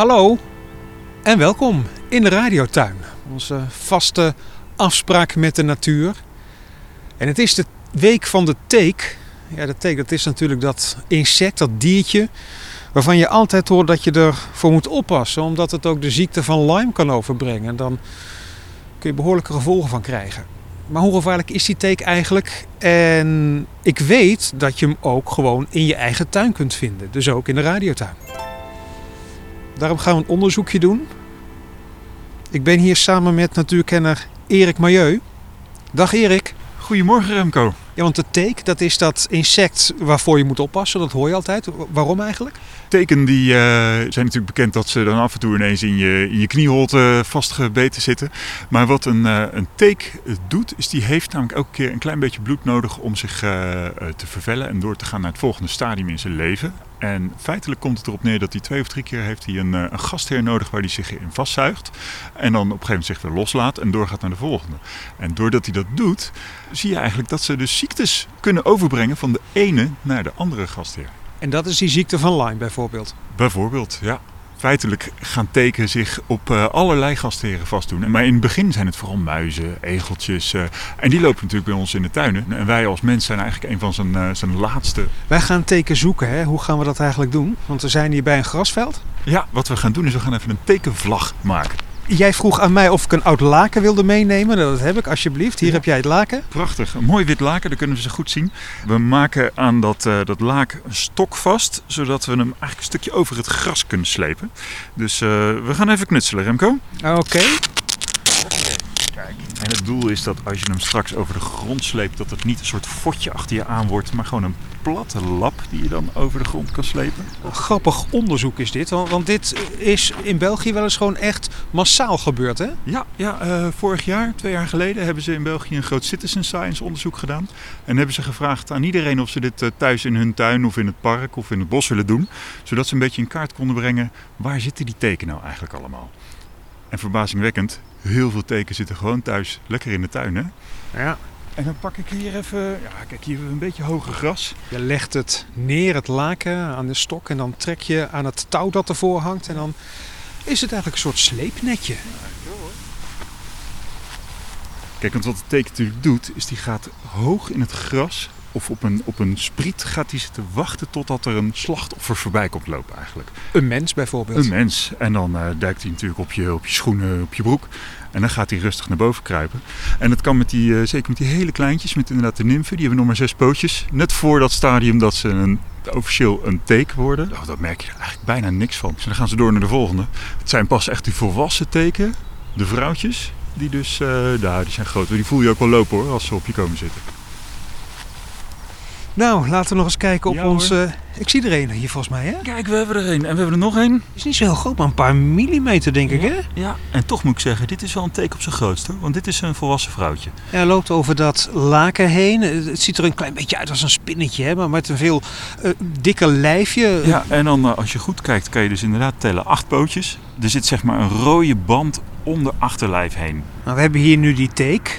Hallo en welkom in de radiotuin. Onze vaste afspraak met de natuur. En het is de week van de teek. Ja, de teek dat is natuurlijk dat insect, dat diertje... waarvan je altijd hoort dat je ervoor moet oppassen... omdat het ook de ziekte van Lyme kan overbrengen. Dan kun je behoorlijke gevolgen van krijgen. Maar hoe gevaarlijk is die teek eigenlijk? En ik weet dat je hem ook gewoon in je eigen tuin kunt vinden. Dus ook in de radiotuin. Daarom gaan we een onderzoekje doen. Ik ben hier samen met natuurkenner Erik Milieu. Dag Erik. Goedemorgen Remco. Ja, want de teek, dat is dat insect waarvoor je moet oppassen. Dat hoor je altijd. Waarom eigenlijk? Teken die uh, zijn natuurlijk bekend dat ze dan af en toe ineens in je, in je knieholte vastgebeten zitten. Maar wat een, uh, een teek doet, is die heeft namelijk elke keer een klein beetje bloed nodig om zich uh, te vervellen en door te gaan naar het volgende stadium in zijn leven. En feitelijk komt het erop neer dat hij twee of drie keer heeft hij een, een gastheer nodig waar hij zich in vastzuigt. En dan op een gegeven moment zich weer loslaat en doorgaat naar de volgende. En doordat hij dat doet, zie je eigenlijk dat ze dus ziektes kunnen overbrengen van de ene naar de andere gastheer. En dat is die ziekte van Lyme bijvoorbeeld? Bijvoorbeeld, ja. Feitelijk gaan teken zich op uh, allerlei gastheren vastdoen. Maar in het begin zijn het vooral muizen, egeltjes. Uh, en die lopen natuurlijk bij ons in de tuinen. En wij als mens zijn eigenlijk een van zijn, uh, zijn laatste. Wij gaan teken zoeken. Hè? Hoe gaan we dat eigenlijk doen? Want we zijn hier bij een grasveld. Ja, wat we gaan doen is we gaan even een tekenvlag maken. Jij vroeg aan mij of ik een oud laken wilde meenemen. Nou, dat heb ik, alsjeblieft. Hier ja. heb jij het laken. Prachtig. Een mooi wit laken, daar kunnen we ze goed zien. We maken aan dat, uh, dat laken een stok vast, zodat we hem eigenlijk een stukje over het gras kunnen slepen. Dus uh, we gaan even knutselen, Remco. Oké. Okay. En het doel is dat als je hem straks over de grond sleept, dat het niet een soort fotje achter je aan wordt, maar gewoon een platte lap die je dan over de grond kan slepen. Een grappig onderzoek is dit, want dit is in België wel eens gewoon echt massaal gebeurd, hè? Ja, ja uh, vorig jaar, twee jaar geleden, hebben ze in België een groot citizen science onderzoek gedaan. En hebben ze gevraagd aan iedereen of ze dit uh, thuis in hun tuin of in het park of in het bos willen doen. Zodat ze een beetje in kaart konden brengen, waar zitten die tekenen nou eigenlijk allemaal? En verbazingwekkend, heel veel tekenen zitten gewoon thuis, lekker in de tuin, hè? Ja. En dan pak ik hier even, ja, kijk hier een beetje hoger gras. Je legt het neer, het laken, aan de stok en dan trek je aan het touw dat ervoor hangt. En dan is het eigenlijk een soort sleepnetje. Kijk, want wat de teken natuurlijk doet, is die gaat hoog in het gras of op een, op een spriet gaat hij zitten wachten totdat er een slachtoffer voorbij komt lopen eigenlijk. Een mens bijvoorbeeld? Een mens. En dan uh, duikt hij natuurlijk op je, op je schoenen, op je broek. En dan gaat hij rustig naar boven kruipen. En dat kan met die, uh, zeker met die hele kleintjes, met inderdaad de nymfen. Die hebben nog maar zes pootjes. Net voor dat stadium dat ze een, officieel een teken worden. Oh, daar merk je eigenlijk bijna niks van. Dus dan gaan ze door naar de volgende. Het zijn pas echt die volwassen teken. De vrouwtjes. Die dus, uh, nou, die zijn groot. Die voel je ook wel lopen hoor, als ze op je komen zitten. Nou, laten we nog eens kijken op ja, ons... Uh, ik zie er een hier volgens mij, hè? Kijk, we hebben er een. En we hebben er nog een. is niet zo heel groot, maar een paar millimeter, denk ja. ik, hè? Ja, en toch moet ik zeggen, dit is wel een teken op zijn grootst, hoor. Want dit is een volwassen vrouwtje. Ja, hij loopt over dat laken heen. Het ziet er een klein beetje uit als een spinnetje, hè? Maar met een veel uh, dikker lijfje. Ja, en dan uh, als je goed kijkt, kan je dus inderdaad tellen acht pootjes. Er zit zeg maar een rode band om de achterlijf heen. Nou, we hebben hier nu die take.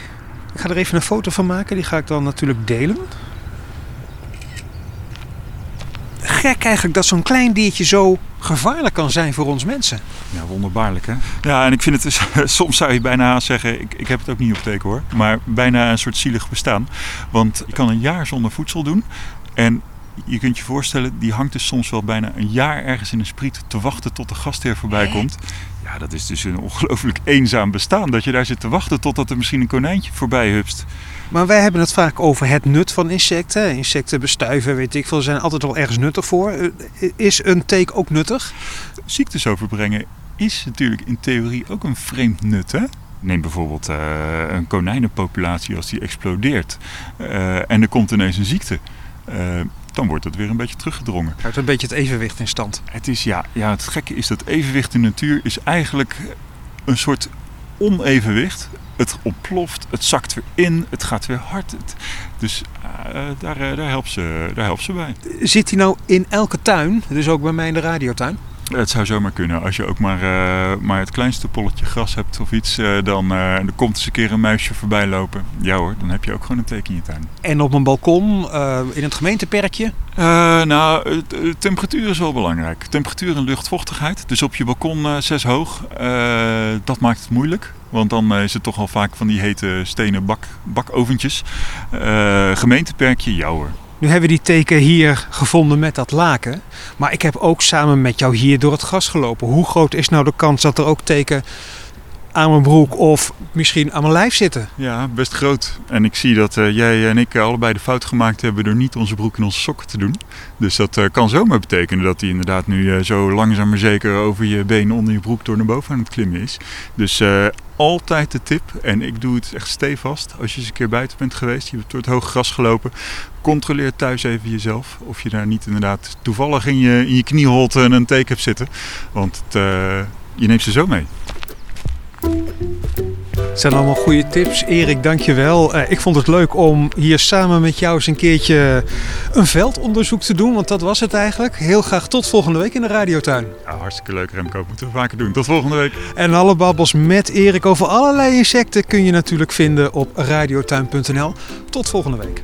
Ik ga er even een foto van maken. Die ga ik dan natuurlijk delen. Eigenlijk dat zo'n klein diertje zo gevaarlijk kan zijn voor ons mensen. Ja, wonderbaarlijk hè. Ja, en ik vind het soms zou je bijna zeggen, ik, ik heb het ook niet op teken hoor, maar bijna een soort zielig bestaan. Want je kan een jaar zonder voedsel doen en je kunt je voorstellen, die hangt dus soms wel bijna een jaar ergens in een spriet te wachten tot de gastheer voorbij komt. Ja, dat is dus een ongelooflijk eenzaam bestaan. Dat je daar zit te wachten totdat er misschien een konijntje voorbij hupst. Maar wij hebben het vaak over het nut van insecten. Insecten bestuiven, weet ik veel, zijn altijd wel ergens nuttig voor. Is een teek ook nuttig? Ziektes overbrengen is natuurlijk in theorie ook een vreemd nut, hè? Neem bijvoorbeeld uh, een konijnenpopulatie als die explodeert. Uh, en er komt ineens een ziekte. Uh, dan wordt het weer een beetje teruggedrongen. Houdt een beetje het evenwicht in stand. Het is ja, ja, het gekke is dat evenwicht in de natuur is eigenlijk een soort onevenwicht. Het ontploft, het zakt weer in, het gaat weer hard. Het, dus uh, daar, daar, helpt ze, daar helpt ze bij. Zit hij nou in elke tuin, dus ook bij mij in de radiotuin? Het zou zomaar kunnen. Als je ook maar, uh, maar het kleinste polletje gras hebt of iets, uh, dan, uh, dan komt eens een keer een muisje voorbij lopen. Ja hoor, dan heb je ook gewoon een teken in je tuin. En op een balkon, in het gemeenteperkje? nou, temperatuur is wel belangrijk. Temperatuur en luchtvochtigheid. Dus op je balkon zes hoog, dat maakt het moeilijk. Want dan is het toch al vaak van die hete stenen bak, bakoventjes. gemeenteperkje, ja hoor. Nu hebben we die teken hier gevonden met dat laken. Maar ik heb ook samen met jou hier door het gras gelopen. Hoe groot is nou de kans dat er ook teken aan mijn broek of misschien aan mijn lijf zitten? Ja, best groot. En ik zie dat uh, jij en ik allebei de fout gemaakt hebben door niet onze broek in onze sokken te doen. Dus dat uh, kan zomaar betekenen dat hij inderdaad nu zo langzaam maar zeker over je benen onder je broek door naar boven aan het klimmen is. Dus altijd de tip, en ik doe het echt stevast, als je eens een keer buiten bent geweest, je hebt door het hoge gras gelopen, controleer thuis even jezelf of je daar niet inderdaad toevallig in je, in je knieholte een teken hebt zitten. Want het, je neemt ze zo mee. Het zijn allemaal goede tips. Erik, dankjewel. Uh, ik vond het leuk om hier samen met jou eens een keertje een veldonderzoek te doen. Want dat was het eigenlijk. Heel graag tot volgende week in de radiotuin. Ja, hartstikke leuk Remco. Moeten we vaker doen. Tot volgende week. En alle babbels met Erik over allerlei insecten kun je natuurlijk vinden op radiotuin.nl. Tot volgende week.